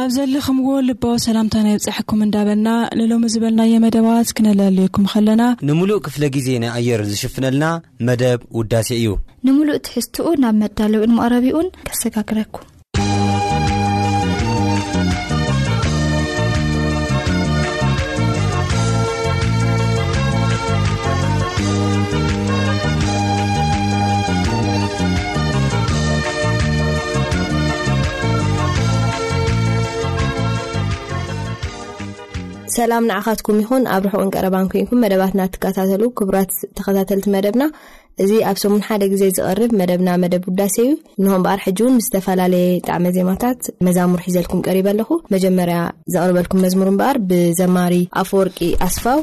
ኣብ ዘለኽምዎ ልባዊ ሰላምታና ይብጻሕኩም እንዳበልና ንሎሚ ዝበልናዮ መደባት ክነላልየኩም ከለና። ንምሉእ ክፍለ ግዜ ናይ ኣየር ዝሽፍነልና መደብ ውዳሴ እዩ። ንምሉእ ትሕዝትኡ ናብ መዳለዊኡን መቕረቢኡን ከሰጋግረኩም። ሰላም ንዓኻትኩም ይኹን ኣብ ርሑቕን ቀረባን ኩንኩም መደባትና እትከታተሉ ክቡራት ተኸታተልቲ መደብና እዚ ኣብ ሰሙን ሓደ ግዜ ዝቐርብ መደብና መደብ ውዳሴ እዩ እንሆ እምበኣር ሕጂ እውን ምስ ዝተፈላለየ ጣዕመ ዜማታት መዛሙር ሒዘልኩም ቀሪበ ኣለኹ መጀመርያ ዘቕርበልኩም መዝሙር እምበኣር ብዘማሪ ኣፈወርቂ ኣስፋው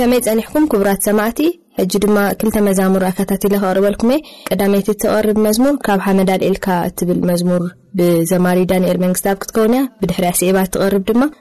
ከመይ ጸኒሕኩም ክቡራት ሰማዕቲ ሕጂ ድማ ክልተ መዛሙር ኣከታቲለ ከቕርበልኩም እየ ቀዳመይቲ እትቐርብ መዝሙር ካብ ሓመድ ኣልኤልካ እትብል መዝሙር ብዘማሪ ዳንኤል መንግስታብ ክትከውን እያ ብድሕሪያ ስዒባ እትቐርብ ድማ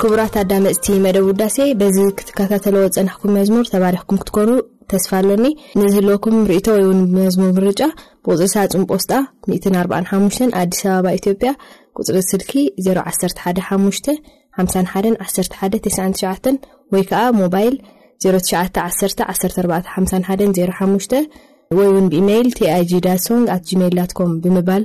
ክቡራት ኣዳመፅቲ መደብ ውዳሴ በዚ ክትከታተለዎ ዝፀናሕኩም መዝሙር ተባሪኽኩም ክትኮኑ ተስፋ ኣሎኒ ንዝህልወኩም ርእቶ ወይ እውን መዝሙር ምርጫ ብቁፅሪ ሳፅን ጶስጣ 145 ኣዲስ ኣበባ ኢትዮጵያ ቁፅሪ ስልኪ 0115 51 11 99 ወይ ከዓ ሞባይል 0911145105 ወይ እውን ብኢመይል ቲኣይጂ ዳሶንግ ኣት ጂሜይል ዳት ኮም ብምባል